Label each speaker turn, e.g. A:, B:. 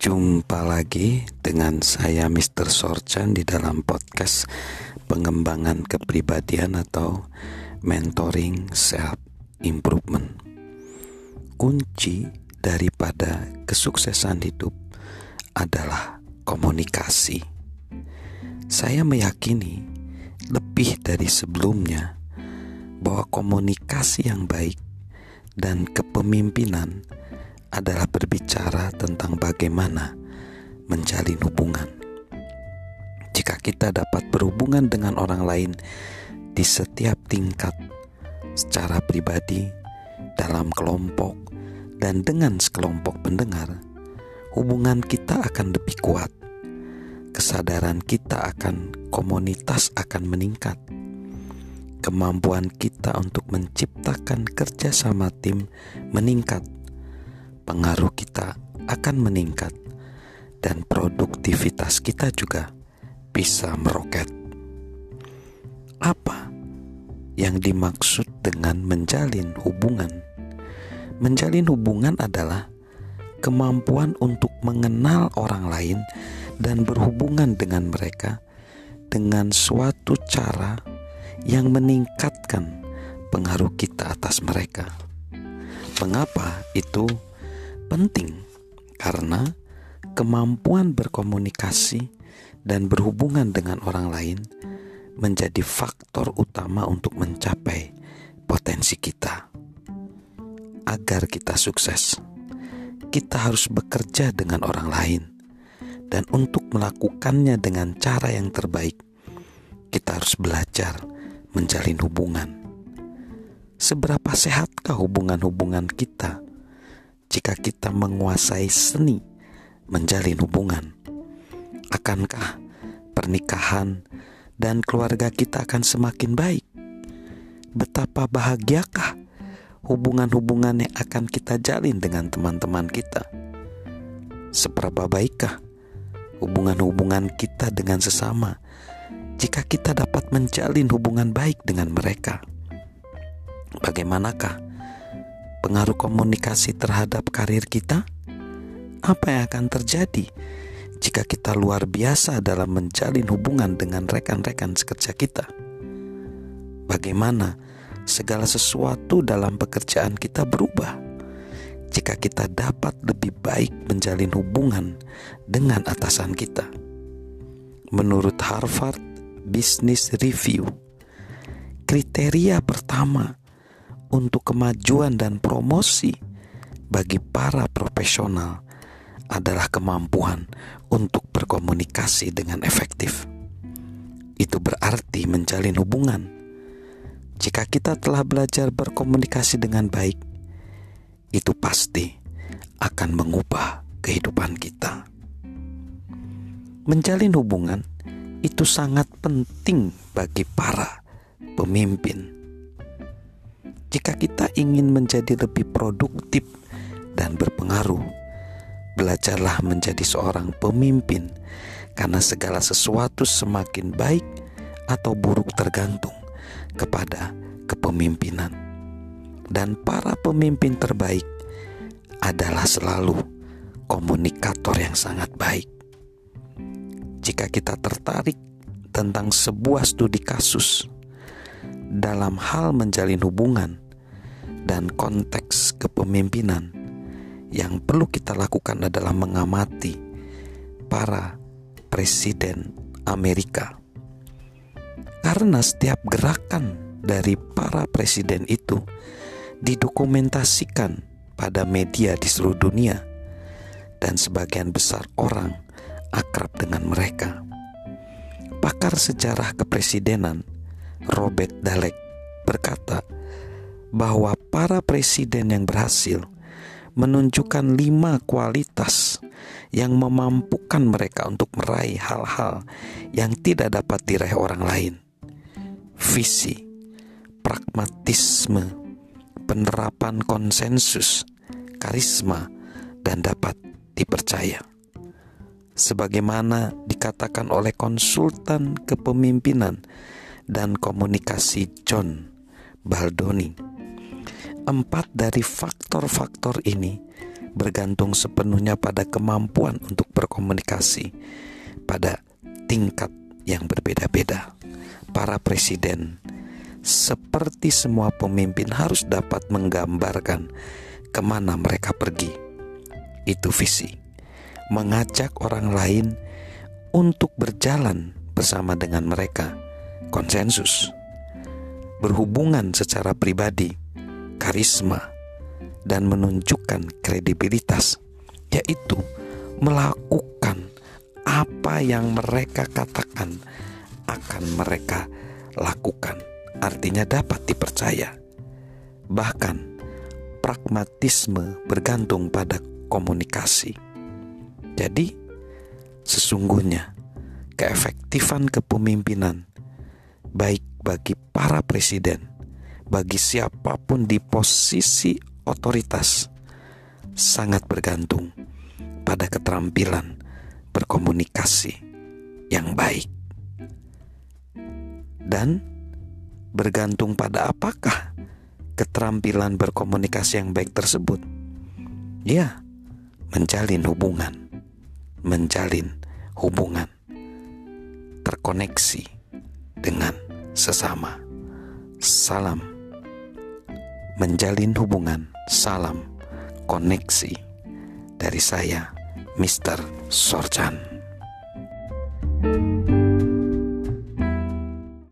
A: Jumpa lagi dengan saya Mr. Sorchan di dalam podcast pengembangan kepribadian atau mentoring self improvement. Kunci daripada kesuksesan hidup adalah komunikasi. Saya meyakini lebih dari sebelumnya bahwa komunikasi yang baik dan kepemimpinan adalah berbicara tentang bagaimana menjalin hubungan. Jika kita dapat berhubungan dengan orang lain di setiap tingkat, secara pribadi, dalam kelompok, dan dengan sekelompok pendengar, hubungan kita akan lebih kuat. Kesadaran kita akan komunitas akan meningkat. Kemampuan kita untuk menciptakan kerjasama tim meningkat pengaruh kita akan meningkat dan produktivitas kita juga bisa meroket. Apa yang dimaksud dengan menjalin hubungan? Menjalin hubungan adalah kemampuan untuk mengenal orang lain dan berhubungan dengan mereka dengan suatu cara yang meningkatkan pengaruh kita atas mereka. Mengapa itu penting karena kemampuan berkomunikasi dan berhubungan dengan orang lain menjadi faktor utama untuk mencapai potensi kita. Agar kita sukses, kita harus bekerja dengan orang lain, dan untuk melakukannya dengan cara yang terbaik, kita harus belajar menjalin hubungan. Seberapa sehatkah hubungan-hubungan kita? Jika kita menguasai seni menjalin hubungan? Akankah pernikahan dan keluarga kita akan semakin baik? Betapa bahagiakah hubungan-hubungan yang akan kita jalin dengan teman-teman kita? Seberapa baikkah hubungan-hubungan kita dengan sesama jika kita dapat menjalin hubungan baik dengan mereka? Bagaimanakah pengaruh komunikasi terhadap karir kita? Apa yang akan terjadi jika kita luar biasa dalam menjalin hubungan dengan rekan-rekan sekerja kita? Bagaimana segala sesuatu dalam pekerjaan kita berubah jika kita dapat lebih baik menjalin hubungan dengan atasan kita? Menurut Harvard Business Review, kriteria pertama untuk kemajuan dan promosi bagi para profesional adalah kemampuan untuk berkomunikasi dengan efektif. Itu berarti menjalin hubungan. Jika kita telah belajar berkomunikasi dengan baik, itu pasti akan mengubah kehidupan kita. Menjalin hubungan itu sangat penting bagi para pemimpin jika kita ingin menjadi lebih produktif dan berpengaruh, belajarlah menjadi seorang pemimpin, karena segala sesuatu semakin baik atau buruk tergantung kepada kepemimpinan, dan para pemimpin terbaik adalah selalu komunikator yang sangat baik. Jika kita tertarik tentang sebuah studi kasus dalam hal menjalin hubungan dan konteks kepemimpinan, yang perlu kita lakukan adalah mengamati para presiden Amerika. Karena setiap gerakan dari para presiden itu didokumentasikan pada media di seluruh dunia dan sebagian besar orang akrab dengan mereka. Pakar sejarah kepresidenan Robert Dalek berkata bahwa para presiden yang berhasil menunjukkan lima kualitas yang memampukan mereka untuk meraih hal-hal yang tidak dapat diraih orang lain. Visi, pragmatisme, penerapan konsensus, karisma, dan dapat dipercaya. Sebagaimana dikatakan oleh konsultan kepemimpinan dan komunikasi John Baldoni. Empat dari faktor-faktor ini bergantung sepenuhnya pada kemampuan untuk berkomunikasi pada tingkat yang berbeda-beda. Para presiden, seperti semua pemimpin, harus dapat menggambarkan ke mana mereka pergi. Itu visi, mengajak orang lain untuk berjalan bersama dengan mereka, konsensus, berhubungan secara pribadi karisma, dan menunjukkan kredibilitas, yaitu melakukan apa yang mereka katakan akan mereka lakukan. Artinya dapat dipercaya. Bahkan pragmatisme bergantung pada komunikasi. Jadi, sesungguhnya keefektifan kepemimpinan baik bagi para presiden bagi siapa pun di posisi otoritas sangat bergantung pada keterampilan berkomunikasi yang baik. Dan bergantung pada apakah keterampilan berkomunikasi yang baik tersebut? Ya, menjalin hubungan, menjalin hubungan terkoneksi dengan sesama. Salam menjalin hubungan, salam, koneksi dari saya, Mr. Sorjan.